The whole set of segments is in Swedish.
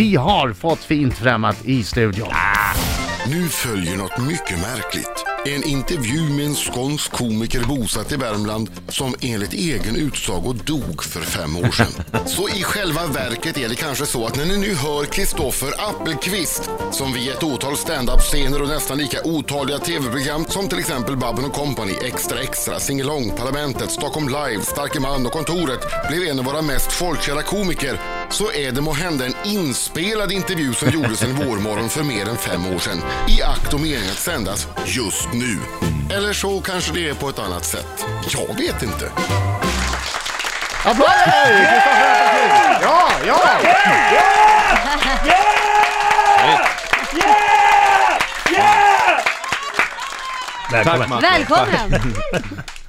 vi har fått fint främmat i studion. Nu följer något mycket märkligt. En intervju med en skånsk komiker bosatt i Värmland som enligt egen utsago dog för fem år sedan. Så i själva verket är det kanske så att när ni nu hör Kristoffer Appelqvist som vid ett otal stand-up-scener och nästan lika otaliga tv-program som till exempel Babben Company, Extra Extra, Singalong, Parlamentet, Stockholm Live, Starke Man och Kontoret blev en av våra mest folkkära komiker så är det må hända en inspelad intervju som gjordes en vårmorgon för mer än fem år sedan i akt och mening att sändas just nu. Eller så kanske det är på ett annat sätt. Jag vet inte. Applåder! Ja, ja! Välkommen. Tack Martin. Välkommen! Välkommen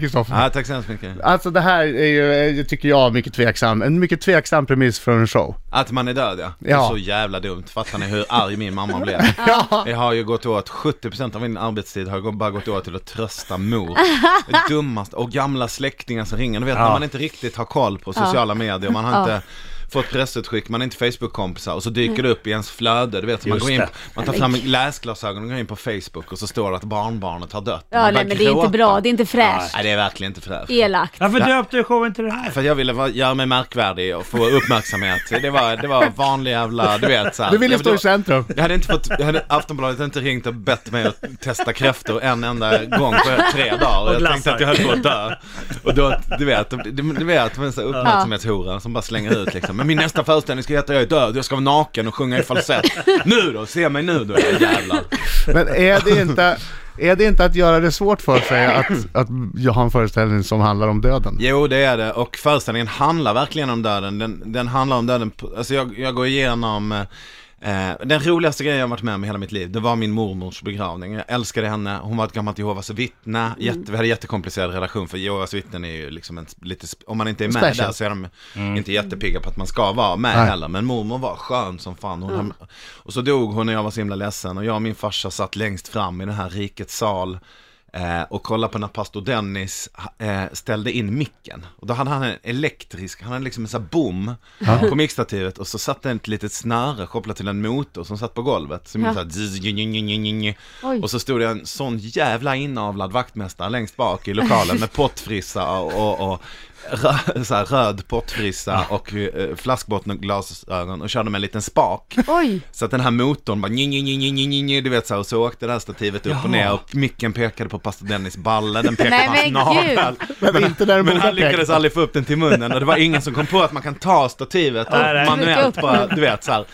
Kristoffer. Ja, tack så hemskt mycket. Alltså det här är ju, eh, tycker jag, mycket tveksam, en mycket tveksam premiss för en show. Att man är död ja. Det är Ja. så jävla dumt. Fattar ni hur arg min mamma blev? Ja. Jag har ju gått åt, 70% av min arbetstid har bara gått åt till att trösta mor. Dummaste, och gamla släktingar som ringer. Du vet när man inte riktigt har koll på sociala medier, man har Ja. Inte fått pressutskick, man är inte Facebook-kompisar och så dyker det upp i ens flöde, du vet, så man, går in, man tar fram läsglasögon och går in på Facebook och så står det att barnbarnet har dött. Ja, Man nej men det är inte gråta. bra, det är inte fräscht. Nej, det är verkligen inte fräscht. Elakt. Varför döpte du showen till det här? För att jag ville vara, göra mig märkvärdig och få uppmärksamhet. Det var, det var vanlig jävla, du vet så här. Du ville Jag- stå i centrum. Jag hade inte fått, jag hade, Aftonbladet hade inte ringt och bett mig att testa kräftor en enda gång på tre dagar. Jag tänkte att jag höll på att dö. Och då, du vet, du, du vet, uppmärksamhetshora som bara slänger ut liksom. Men min nästa föreställning ska heta Jag är död, jag ska vara naken och sjunga i falsett. Nu då, se mig nu då, jävlar. Men är det inte, är det inte att göra det svårt för sig att, att jag har en föreställning som handlar om döden? Jo, det är det. Och föreställningen handlar verkligen om döden. Den, den handlar om döden, alltså jag, jag går igenom Eh, den roligaste grejen jag varit med om i hela mitt liv, det var min mormors begravning. Jag älskade henne, hon var ett gammalt Jehovas vittne, Jätte, vi hade en jättekomplicerad relation för Jehovas vittnen är ju liksom en, lite, om man inte är med Special. där så är de inte jättepigga på att man ska vara med Nej. heller. Men mormor var skön som fan. Hon, Och så dog hon och jag var så himla ledsen och jag och min farsa satt längst fram i den här rikets sal. Eh, och kolla på när pastor Dennis eh, ställde in micken. Och då hade han en elektrisk, han hade liksom en sån här bom på mickstativet och så satt det ett litet snöre kopplat till en motor som satt på golvet. Som Ja. så här. Och så stod det en sån jävla inavlad vaktmästare längst bak i lokalen med pottfrissa och, och, och rö, så här, röd pottfrissa och eh, flaskbottenglasögon och körde med en liten spak. Oj. Så att den här motorn bara nj, nj, nj, nj, nj, nj, nj, du vet så här, och så åkte det här stativet upp och ner och micken pekade på pastor Dennis balle, den pekade Nej, på hans men. Men inte där Men han lyckades aldrig få upp den till munnen och det var ingen som kom på att man kan ta stativet och Nej, nej. manuellt bara, du vet så här.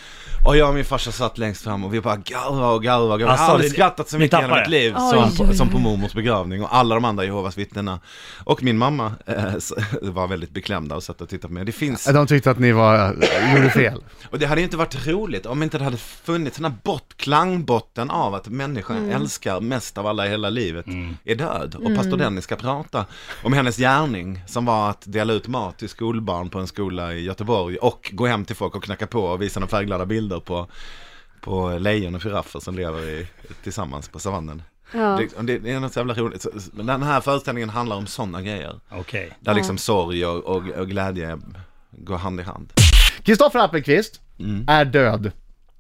Och jag och min farsa satt längst fram och vi bara garvade och. Jag har Alltså, aldrig det- skrattat så mycket i hela mitt liv Oj, som, oj, på, oj. som på mormors begravning och alla de andra Jehovas vittnena. Och min mamma eh, var väldigt beklämda och satt och tittade på mig. Det finns De tyckte att ni var, gjorde fel. och det hade ju inte varit roligt om inte det hade funnits den här bott, klangbotten av att människan älskar mest av alla i hela livet är död. Och pastor Dennis ska prata om hennes gärning som var att dela ut mat till skolbarn på en skola i Göteborg och gå hem till folk och knacka på och visa de färgglada bilder på, på lejon och giraffer som lever i, tillsammans på savannen. Ja. Det, det, är något jävla roligt. Men den här föreställningen handlar om sådana grejer. Okej. Där liksom sorg och, och, och glädje går hand i hand. Kristoffer Appelqvist Mm. är död.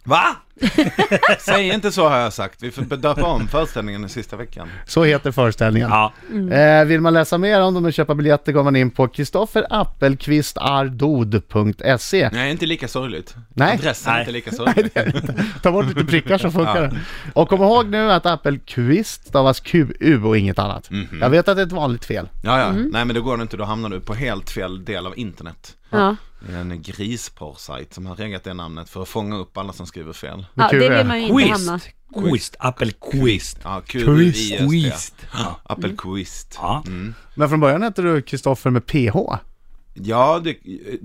Va? Säg inte så har jag sagt. Vi får döpa om föreställningen den sista veckan. Så heter föreställningen. Ja. Eh, vill man läsa mer om dem och köpa biljetter går man in på kristofferappelqvistardod.se. Nej, inte lika sorgligt. Nej. Adressen är Nej. inte lika sorglig. Ta bort lite prickar så funkar det. Och kom ihåg nu att Appelqvist stavas QU och inget annat. Mhm. Jag vet att det är ett vanligt fel. Ja, ja. Nej, men då går det inte. Då hamnar du på helt fel del av internet. Ja. Det är en grisporrsajt som har regat det namnet för att fånga upp alla som skriver fel. ja, det vill man ju inte hamna. Quist. Quist. Appelquist. Ja, Quist. Ja. Appelquist. Ja. Men från början hette du Kristoffer med PH. Ja, det,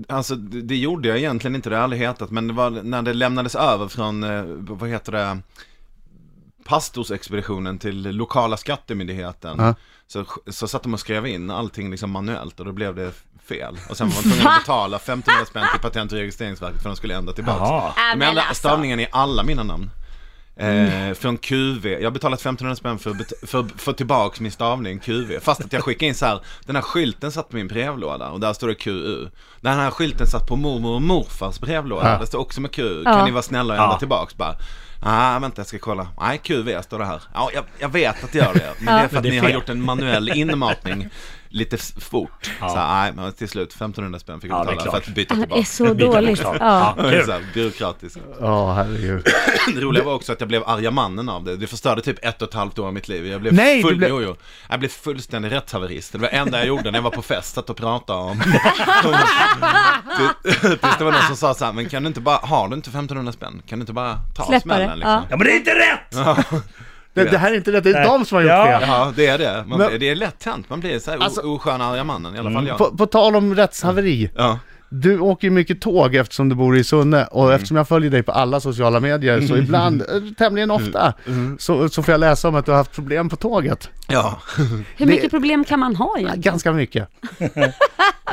alltså det, gjorde jag egentligen inte, det har aldrig hetat, men det var när det lämnades över från, eh, vad heter det, pastorsexpeditionen till lokala skattemyndigheten. Ja. Så, så satt de och skrev in allting liksom manuellt och då blev det fel. Och sen var man tvungen att betala 1500 spänn till Patent och registreringsverket för att de skulle ändra tillbaka. De alltså. stavningen i alla mina namn. Eh, från QV. Jag har betalat 1500 spänn för att för, få tillbaka min stavning QV. Fast att jag skickade in så här, den här skylten satt på min brevlåda och där står det QU. Den här skylten satt på mormor och morfars brevlåda. Ja. Det står också med QU. Ja. Kan ni vara snälla och ändra Ja. tillbaks bara? Ah, vänta jag ska kolla. Nej, QV står det här. Ja, jag, jag vet att det gör det. Men det är för att det är ni har gjort en manuell inmatning lite fort. Ja. Så nej, men till slut 1500 spänn fick jag Ja, det är betala för klart. att byta Han är tillbaka. så dåligt. Ja. Ja, Det är kul. så här byråkratiskt. Ja, herregud. Det roliga var också att jag blev arga mannen av det. Det förstörde typ ett och ett halvt år av mitt liv. Jag blev, Nej, full... blev- jo, jo. Jag blev fullständig rättshaverist. Det var det enda jag gjorde när jag var på fest, satt och pratade om... Tills det var någon som sa så här, men kan du inte bara, har du inte 1500 spänn? Kan du inte bara ta Släppa smällen det, liksom? ja. Ja men det är inte rätt! Det, det här är inte rätt, det är de som har gjort Ja. fel. Ja, det är det. Man, Men- blir- det är lätt hänt. Man blir så här Alltså- oskön arga mannen, i alla fall jag. På, på tal om rättshaveri. Ja. Du åker ju mycket tåg eftersom du bor i Sunne och Mm. eftersom jag följer dig på alla sociala medier så ibland, eh, tämligen ofta, Mm. så, så får jag läsa om att du har haft problem på tåget. Ja. Hur mycket problem kan man ha egentligen? Ganska mycket.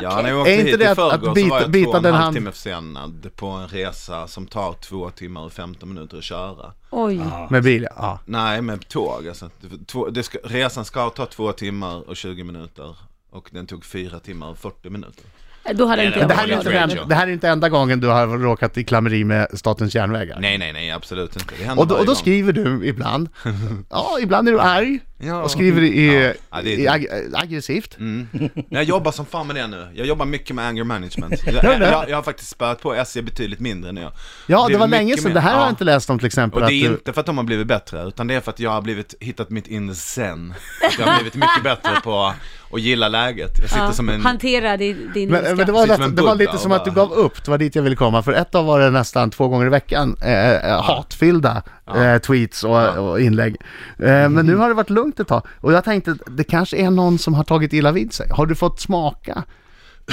Ja, när jag åkte Är inte hit det i att- förrgår att så bita- var jag bita två och en den halv timme försenad på en resa som tar två timmar och 15 minuter att köra. Oj. Med bil, ja. Nej, med tåg alltså. Det- Två, det ska, resan ska ta två timmar och 20 minuter. Och den tog fyra timmar och 40 minuter. Då hade Nej, inte nej, jag Det här, är inte ja. det här är inte enda gången du har råkat i klammeri med Statens järnvägar. Nej, nej, nej, absolut inte. Det Och då, och då skriver du ibland, ja ibland är du arg Ja. och skriver i, Ja. Ja, det är- i ag- aggressivt. Mm. Jag jobbar som fan med det nu. Jag jobbar mycket med anger management. Jag, jag, jag har faktiskt spöat på SJ betydligt mindre än jag. Ja, det var länge sedan. Det här har ja. jag inte läst om till exempel. Och det är att du, inte för att de har blivit bättre, utan det är för att jag har blivit, hittat mitt inre zen. Jag har blivit mycket bättre på att gilla läget. Jag sitter Ja. som en... Hantera din, din men, men det var, en det var lite som och att du gav upp, det var dit jag ville komma. För ett av var det nästan två gånger i veckan eh, eh, hatfyllda eh, tweets och, och inlägg. Eh, men nu har det varit lugnt ett tag. Och jag tänkte, det kanske är någon som har tagit illa vid sig. Har du fått smaka?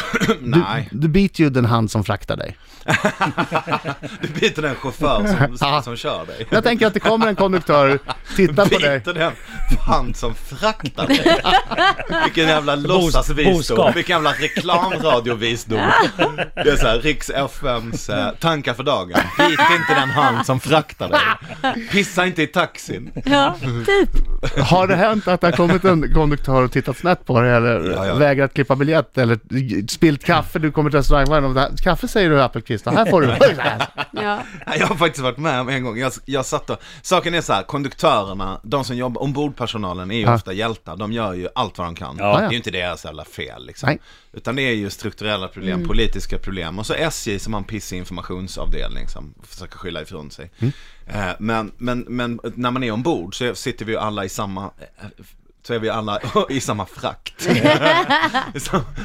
Nej, Du biter ju den hand som fraktar dig. du biter den chaufför som, som kör dig. Jag tänker att det kommer en konduktör, tittar på dig. Biter den fan som fraktar dig. Vilken jävla låtsasvisdom. Vilken jävla reklamradiovisdom. Det är såhär, Riks FMs eh, tankar för dagen. Bit inte den hand som fraktar dig. Pissa inte i taxin. Ja, typ. Har det hänt att det har kommit en konduktör och tittat snett på dig eller Ja, ja. vägrat klippa biljett eller spilt kaffe, du kommer till restaurangvagnen och det här, kaffe säger du Appelqvist, här får du. Ja. Jag har faktiskt varit med om en gång. Jag, jag satt och, saken är så här, konduktörerna, de som jobbar, ombordpersonalen är ju Ja. ofta hjältar. De gör ju allt vad de kan. Ja. Det är ju inte deras jävla fel liksom. Nej. Utan det är ju strukturella problem, politiska problem. Och så SJ som har en pissig informationsavdelning som försöker skylla ifrån sig. Eh, men, men, men när man är ombord så sitter vi ju alla i samma så är vi alla i samma frakt.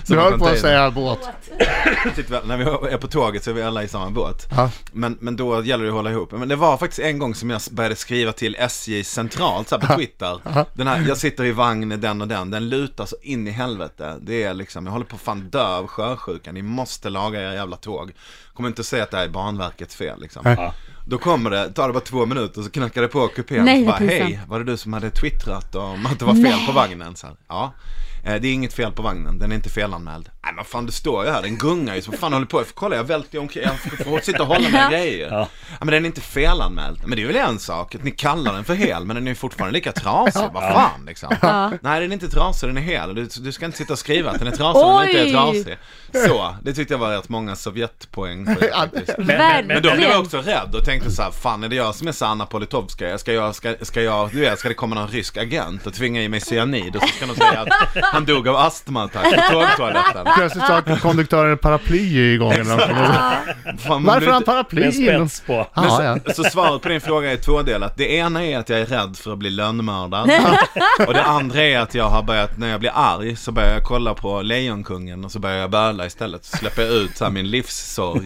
Du höll på att säga båt. När vi är på tåget så är vi alla i samma båt. Men, men då gäller det att hålla ihop. Men det var faktiskt en gång som jag började skriva till SJ centralt så här på Twitter. Den här, jag sitter i vagn den och den, den lutar så in i helvete. Det är liksom, jag håller på att fan dö av sjösjuka, ni måste laga era jävla tåg. Kommer inte att säga att det här är Banverkets fel liksom. Nej. Då kommer det, tar det bara två minuter så knackar det på kupén. Nej, bara, hej, var det du som hade twittrat om att det var fel Nej. på vagnen? Så här, ja. Eh, Det är inget fel på vagnen, den är inte felanmäld. Nej men fan det står ju här, den gungar ju så vad fan håller på? Jag får kolla, jag välter ju omkring, jag får sitta och hålla med grejer. Ja. Ja. men den är inte felanmäld. Men det är väl en sak, att ni kallar den för hel, men den är ju fortfarande lika trasig, vad fan liksom. Ja. Nej den är inte trasig, den är hel. Du, du ska inte sitta och skriva att den är trasig om den inte är Oj. trasig. Så, det tyckte jag var rätt många Sovjetpoäng för det faktiskt. Men, men, Men då blev jag också rädd och tänkte så här, fan är det jag som är så Anna Politovskaja? Ska jag, ska, ska jag, du vet, ska det komma någon rysk agent och tvinga i mig cyanid och så ska de säga att han dog av astmaattack på tågtoaletten? Plötsligt sa konduktören paraply i gången. Fan, Varför har han paraply? med spets på. Men Ja, ja. så, så svaret på din fråga är tvådelat. Det ena är att jag är rädd för att bli lönnmördad. och det andra är att jag har börjat, när jag blir arg så börjar jag kolla på Lejonkungen och så börjar jag böla istället. Så släpper jag ut så här, min livssorg.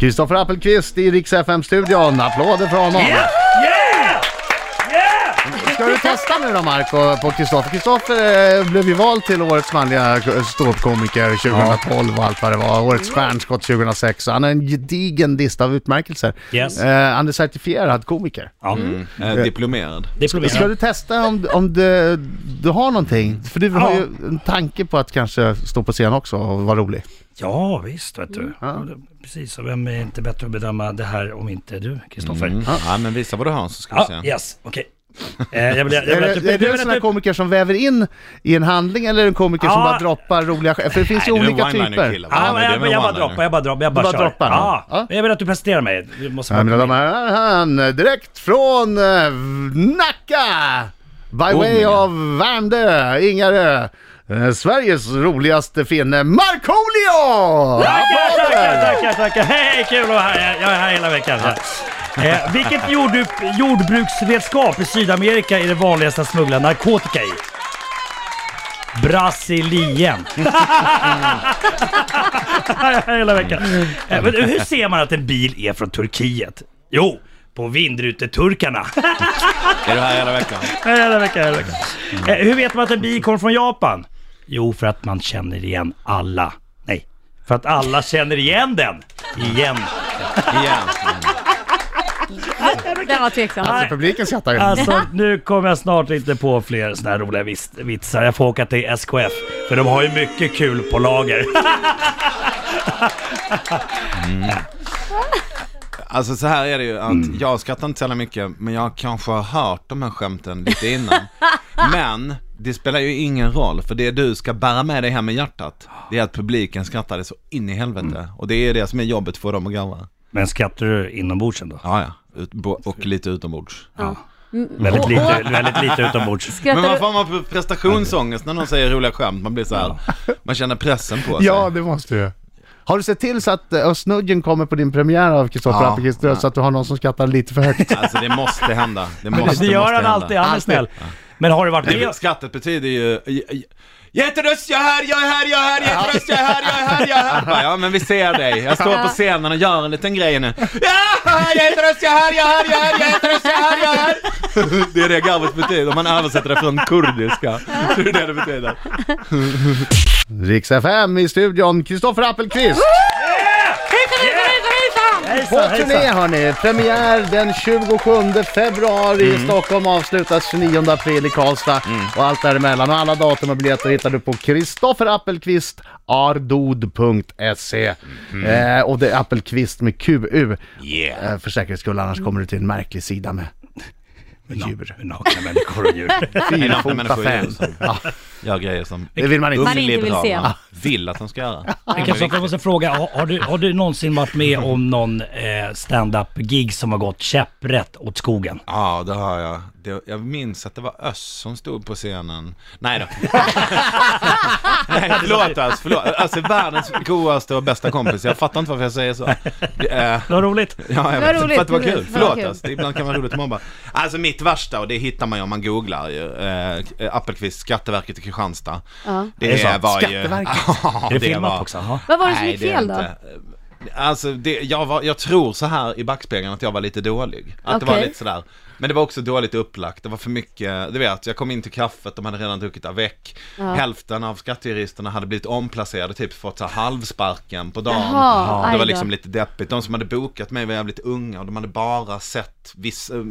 Kristoffer Appelqvist i Rix FM-studion. Applåder för honom. Yeah! Ska du testa nu då Marco på Kristoffer? Kristoffer eh, blev ju vald till årets manliga ståuppkomiker 2012 och allt vad det var. Årets stjärnskott 2006. Han har en gedigen lista av utmärkelser. Yes. Eh, han är certifierad komiker. Ja. Eh, diplomerad. Diplomerad. Ska du testa om, om du, du har någonting? För du har Ja. ju en tanke på att kanske stå på scen också och vara rolig. Ja, visst vet du. Ja. Precis, och vem är inte bättre att bedöma det här om inte du, Kristoffer? Mm. Ja, men visa vad du har så ska vi Ja, se. yes, okej. Eh, jag vill, jag vill, Är det, är du du en sån här du- komiker som väver in i en handling eller är det en komiker som Ja. bara droppar roliga skämt? För det finns ju är olika typer. Ja, men jag, är jag, jag bara droppar, jag bara droppar, jag bara, bara kör. droppar? Ja. Ja. Jag vill att du presenterar mig. Du måste Ja, bara mina damer herrar, han direkt från eh, Nacka! By way Inga. of Värmdö, Ingarö. Eh, Sveriges roligaste finne, Markoolio! Tackar, tackar, tackar, tackar. Hej, kul att vara här. Jag är här hela veckan. Eh, vilket jord, jordbruksredskap i Sydamerika är det vanligaste att smuggla narkotika i? Brasilien. hela veckan. Eh, men hur ser man att en bil är från Turkiet? Jo, på vindruteturkarna. Är du här hela veckan? hela veckan, hela veckan. Eh, hur vet man att en bil kommer från Japan? Jo, för att man känner igen alla. Nej, för att alla känner igen den. Igen. Igen. Det var tveksamt. Nej. Publiken skrattar ju. Alltså, nu kommer jag snart inte på fler såna här roliga vis- vitsar. Jag får åka till SKF, för de har ju mycket kul på lager. Alltså så här är det ju att jag skrattar inte så jävla mycket, men jag kanske har hört de här skämten lite innan. Men det spelar ju ingen roll, för det du ska bära med dig hem i hjärtat, det är att publiken skrattar så in i helvete. Och det är det som är jobbet för dem att garva. Men skrattar du inombords ändå? Ja, ja. Ut, bo- och lite utombords. Väldigt lite, väldigt lite utombords. Men du? får man prestationsångest när någon säger roliga skämt? Man blir så här, man känner pressen på sig. Ja, det måste du. Har du sett till så att uh, Snudgen kommer på din premiär av Kristoffer Ja, Appelqvist ja. så att du har någon som skrattar lite för högt? Alltså det måste hända. Det måste, Det gör måste han hända. alltid, han är snäll. Men har du varit Det, skrattet betyder ju... Jag heter Röst, jag är här, jag är här, jag är här, jag heter Röst, jag är här, jag är här, jag är här. Ja men vi ser dig. Jag står på scenen och gör en liten grej nu. Ja, jag heter Röst, jag är här, jag är här, jag är här, jag heter Röst, jag är här, jag är här. Det är det garvet betyder om man översätter det från kurdiska. Det är det det betyder. Riks FM i studion, Kristoffer Appelqvist! På Hejsan, turné hejsan. hörni, premiär den 27 februari i Stockholm, avslutas 29 april i Karlstad och allt däremellan. Och alla datum och biljetter hittar du på kristofferappelqvistardod.se eh, och det är Appelqvist med QU. Yeah. Eh, för säkerhets skull, annars kommer du till en märklig sida med djur. Nakna människor och djur. Fyrfota huset. Ja, Gör grejer som det vill man inte. Man inte vill se. vill att de ska göra. Men Kristoffer, jag måste fråga, har, du, har du någonsin varit med om någon eh, stand-up-gig som har gått käpprätt åt skogen? Ja, det har jag. Det, jag minns att det var Öss som stod på scenen. Nej då. Nej, förlåt Öss, förlåt. Alltså världens godaste och bästa kompis. Jag fattar inte varför jag säger så. Det, är- Det var roligt. Ja, jag Det vet, roligt, för att det var kul. Det Förlåt alltså. Det ibland kan vara roligt att mobba. Alltså mitt värsta, och det hittar man ju om man googlar ju. Eh, Appelqvist, Skatteverket i Kristianstad. Ja. Det, Är det så? var ju... Skatteverket? Ja, Är det filmat var- också? Ja. Vad var det som Nej, gick det är fel då? inte. Alltså, det, jag, var, jag tror så här i backspegeln att jag var lite dålig. Att det var lite sådär. Men det var också dåligt upplagt. Det var för mycket, du vet, jag kom in till kaffet, de hade redan druckit avec. Ja. Hälften av skattejuristerna hade blivit omplacerade, typ fått så här halvsparken på dagen. Jaha, det var liksom lite deppigt. De som hade bokat mig var jävligt unga och de hade bara sett viss eh,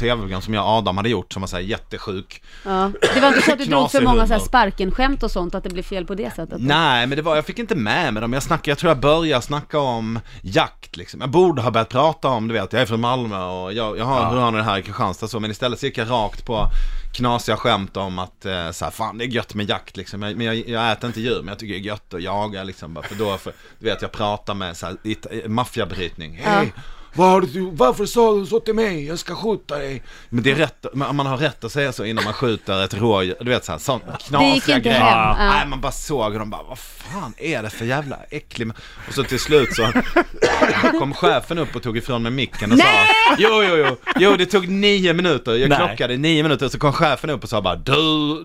tv-program som jag och Adam hade gjort som var såhär jättesjuk. Ja. Det var inte så att du drog för många så här sparken-skämt och sånt, att det blev fel på det sättet? Nej, men det var, jag fick inte med mig dem. Jag snackade, jag tror jag började snacka om jakt liksom. Jag borde ha börjat prata om, du vet, jag är från Malmö och jag, jag har, hur har ni det här Kristianstad så, men istället så gick jag rakt på knasiga skämt om att eh, så här, fan det är gött med jakt liksom. Jag, men jag, jag äter inte djur, men jag tycker det är gött att jaga liksom. Bara, för då, för, du vet, jag pratar med så här, eh, maffiabrytning. Hej! Du, varför sa du så till mig? Jag ska skjuta dig. Men det är rätt, man man har rätt att säga så innan man skjuter ett rådjur. Du vet så här, sånt knasiga grejer. ja. Nej, man bara såg och de bara, vad fan är det för jävla äcklig... Och så till slut så kom chefen upp och tog ifrån mig micken och sa, jo, jo, jo, jo, det tog nio minuter, jag Nej. klockade nio minuter, så kom chefen upp och sa bara, du,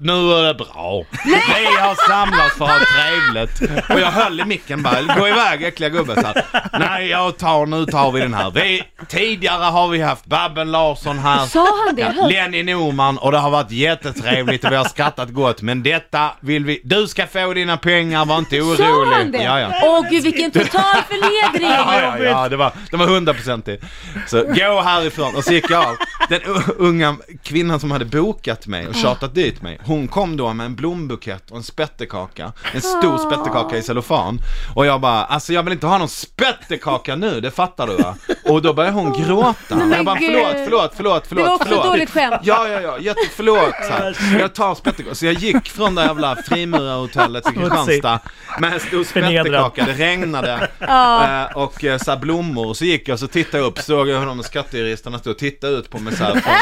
nu är det bra. Vi har samlats för att ha trevligt. Och jag höll i micken bara, gå iväg äckliga här. Nej, jag tar, nu tar vi den här. Vi tidigare har vi haft Babben Larsson här. Sa han det? Lenny Norman och det har varit jättetrevligt och vi har skrattat gott men detta vill vi... Du ska få dina pengar, var inte orolig. Sa han det? Ja, ja. Åh gud vilken total förnedring! Ja, ja, ja, det var, det var hundraprocentigt. Så gå härifrån och så gick jag av. Den unga kvinnan som hade bokat mig och tjatat dit mig, hon kom då med en blombukett och en spettekaka. En stor spettekaka i cellofan. Och jag bara, alltså jag vill inte ha någon spettekaka nu, det fattar du va? Och då började hon gråta. men Jag bara, gud. förlåt, förlåt, förlåt, förlåt. Det var också förlåt. ett dåligt skämt. Ja, ja, ja, jätteförlåt. Så här. Jag tar spettekaka. Så jag gick från det jävla frimurarhotellet till Kristianstad med en stor spettekaka. Det regnade eh, och eh, så här blommor. Så gick jag och så tittade jag upp, såg jag hur de skattejuristerna stod och tittade ut på mig så här från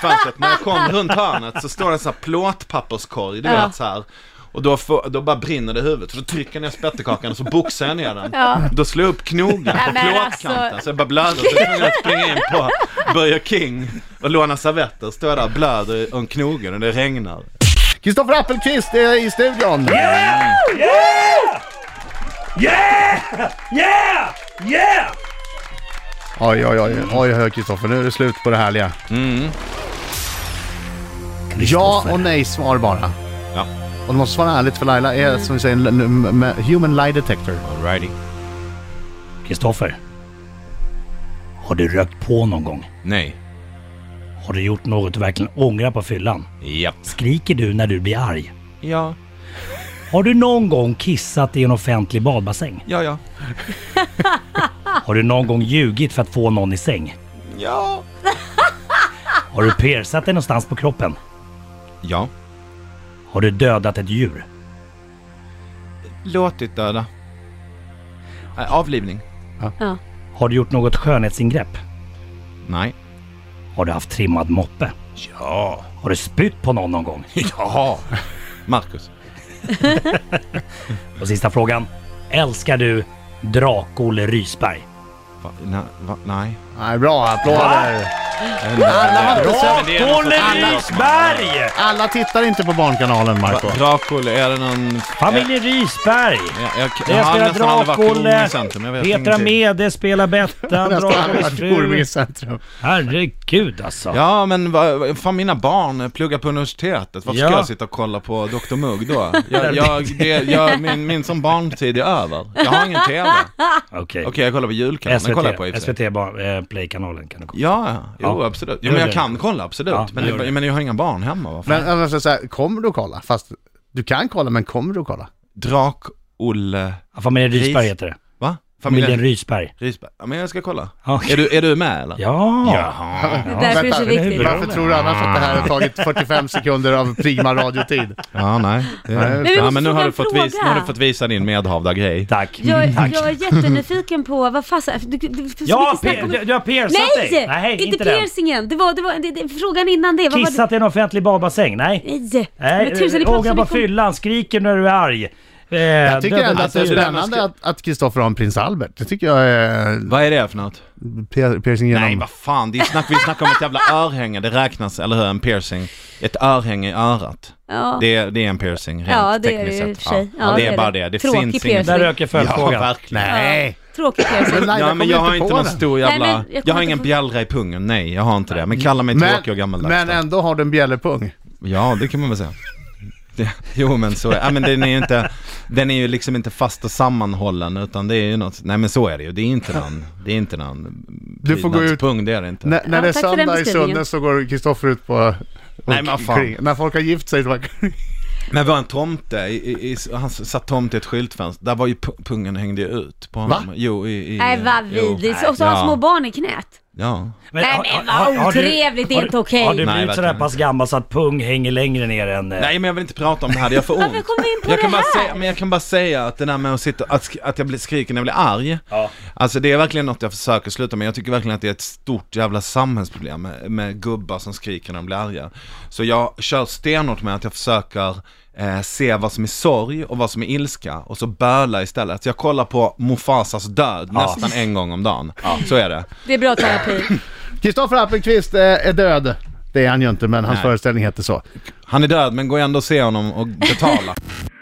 fönstret. När jag kom runt hörnet så står det en så här plåtpapperskorg, du vet så här. Och då, får, då bara brinner det i huvudet, så då trycker jag ner spettekakan och så boxar jag ner den. Ja. Då slår jag upp knogen på plåtkanten alltså. så jag bara blöder. Så jag är tvungen springa in på Burger King och låna servetter. Står där och blöder om knogen och det regnar. Kristoffer Appelqvist är i studion. Yeah! Yeah! Yeah! Yeah! Oj, oj, oj, oj, oj, Kristoffer, nu är det slut på det härliga. Mm. Ja och nej svar bara. Ja. Och du måste svara ärligt för Laila är som vi säger en human lie detector. Alrighty. Kristoffer. Har du rökt på någon gång? Nej. Har du gjort något du verkligen ångrar på fyllan? Japp. Skriker du när du blir arg? Ja. Har du någon gång kissat i en offentlig badbassäng? Ja, ja. Har du någon gång ljugit för att få någon i säng? Ja. Har du persat dig någonstans på kroppen? Ja. Har du dödat ett djur? Låtit döda. Äh, avlivning. Ja. Har du gjort något skönhetsingrepp? Nej. Har du haft trimmad moppe? Ja. Har du spytt på någon någon gång? Ja. Marcus. Och sista frågan. Älskar du Drak-Olle Rysberg? Va, na, va, nej. Nej, bra, applåder. Alla har inte sett- Drak-Olle Rysberg! Alla tittar inte på Barnkanalen, Marco. Drak-Olle, är det någon... Familjen Rysberg! Jag, jag, Det jag har spelar jag vet Petra. Mede spelar Bettan, Orminge fru. centrum. Herregud alltså. Ja, men va, fan mina barn pluggar på universitetet. Varför Ja. ska jag sitta och kolla på Dr Mugg då? Jag, jag, det, jag, min, min som barntid är över. Jag har ingen TV. Okej, Okej. jag kollar på julkanalen. Kollar jag på SVT. SVT bar, eh, Play-kanalen kan du kolla. Ja, ja. Jo Ja. absolut. Jo, men jag kan kolla absolut. Ja, men, det. men jag har inga barn hemma. Vad fan. Men jag måste säga, kommer du att kolla? Fast du kan kolla, men kommer du att kolla? Drak-Olle... Ja, familjen Rysberg Ris- heter det. Familjen Rysberg. Rysberg. Ja, men jag ska kolla. Ja. Är, du, är du med eller? Ja. Jaha. Det är därför det är så viktigt. Varför tror du annars att det här har tagit 45 sekunder av prima radiotid? Ja, nej. Det, Nej, vi ja, men nu har, du fått en vis, nu har du fått visa din medhavda grej. Tack. Jag, Tack. jag är jättenyfiken på, vad fasen, du, du, du, Ja, om- du, du har persat Nej! dig. Nej, inte, inte piercingen! Det var, det var det, det, frågan innan det. Kissat i en offentlig badbassäng? Nej. det? Nej! Nej, Men pratar så ångra på fyllan, skriker när du är arg. Eh, Jag tycker ändå att det är spännande att, Kristoffer har en prins Albert. Det tycker jag är Vad är det för något? piercing genom... Nej, vad fan. Det är snack, vi snackar om ett jävla örhänge. Det räknas, eller hur? En piercing. Ett örhänge i örat. Ja. Det, är- det är en piercing, rent Ja, det är tekniskt det i och sett. sig. Ja, Ja, det, det är är bara det. det. Det Tråkig finns piercing. inget... Där röker Ja, följdfrågan. verkligen. Nej! Tråkig piercing. Ja, men jag har inte någon stor jävla... Nej, men jag jag, har ingen på- bjällra i pungen. Nej, jag har inte det. Men kalla mig Men, tråkig och gammaldags. men då. ändå har du en bjällerpung. Ja, det kan man väl säga. Det, jo men så är ja, men den är ju inte, den är ju liksom inte fast och sammanhållen utan det är ju något, nej men så är det ju, det är inte någon, det är inte någon Du får gå ut- pung, det är det inte. När, när det är söndag i. Sunne så går Kristoffer ut på... Nej, men fan. kring- När folk har gift sig, då... Men var en tomte, i, i, i, han satt tomte i ett skyltfönster, där var ju pu- pungen hängde ut på honom. Va? Jo, i... i Nej vad vidrigt. Och så har Ja. små barn i knät. Ja. Nej, har- men vad otrevligt, inte okej. Har du Nej, blivit sådär verkligen. pass gammal så att pung hänger längre ner än... eh, Nej men jag vill inte prata om det här, jag får ont. Varför kom vi in på jag det kan bara här? säga, Men jag kan bara säga att det där med att sitta, att, sk- att jag blir, skriker när jag blir arg. Ja. Alltså det är verkligen något jag försöker sluta med. Jag tycker verkligen att det är ett stort jävla samhällsproblem med, med gubbar som skriker när de blir arga. Så jag kör stenhårt med att jag försöker eh, se vad som är sorg och vad som är ilska och så böla istället. Så jag kollar på Mufasas död Ja. nästan en gång om dagen. Så är det. Det är bra terapi. Kristoffer Appelqvist eh, är död. Det är han ju inte, men hans Nej. föreställning heter så. Han är död men gå ändå och se honom och betala.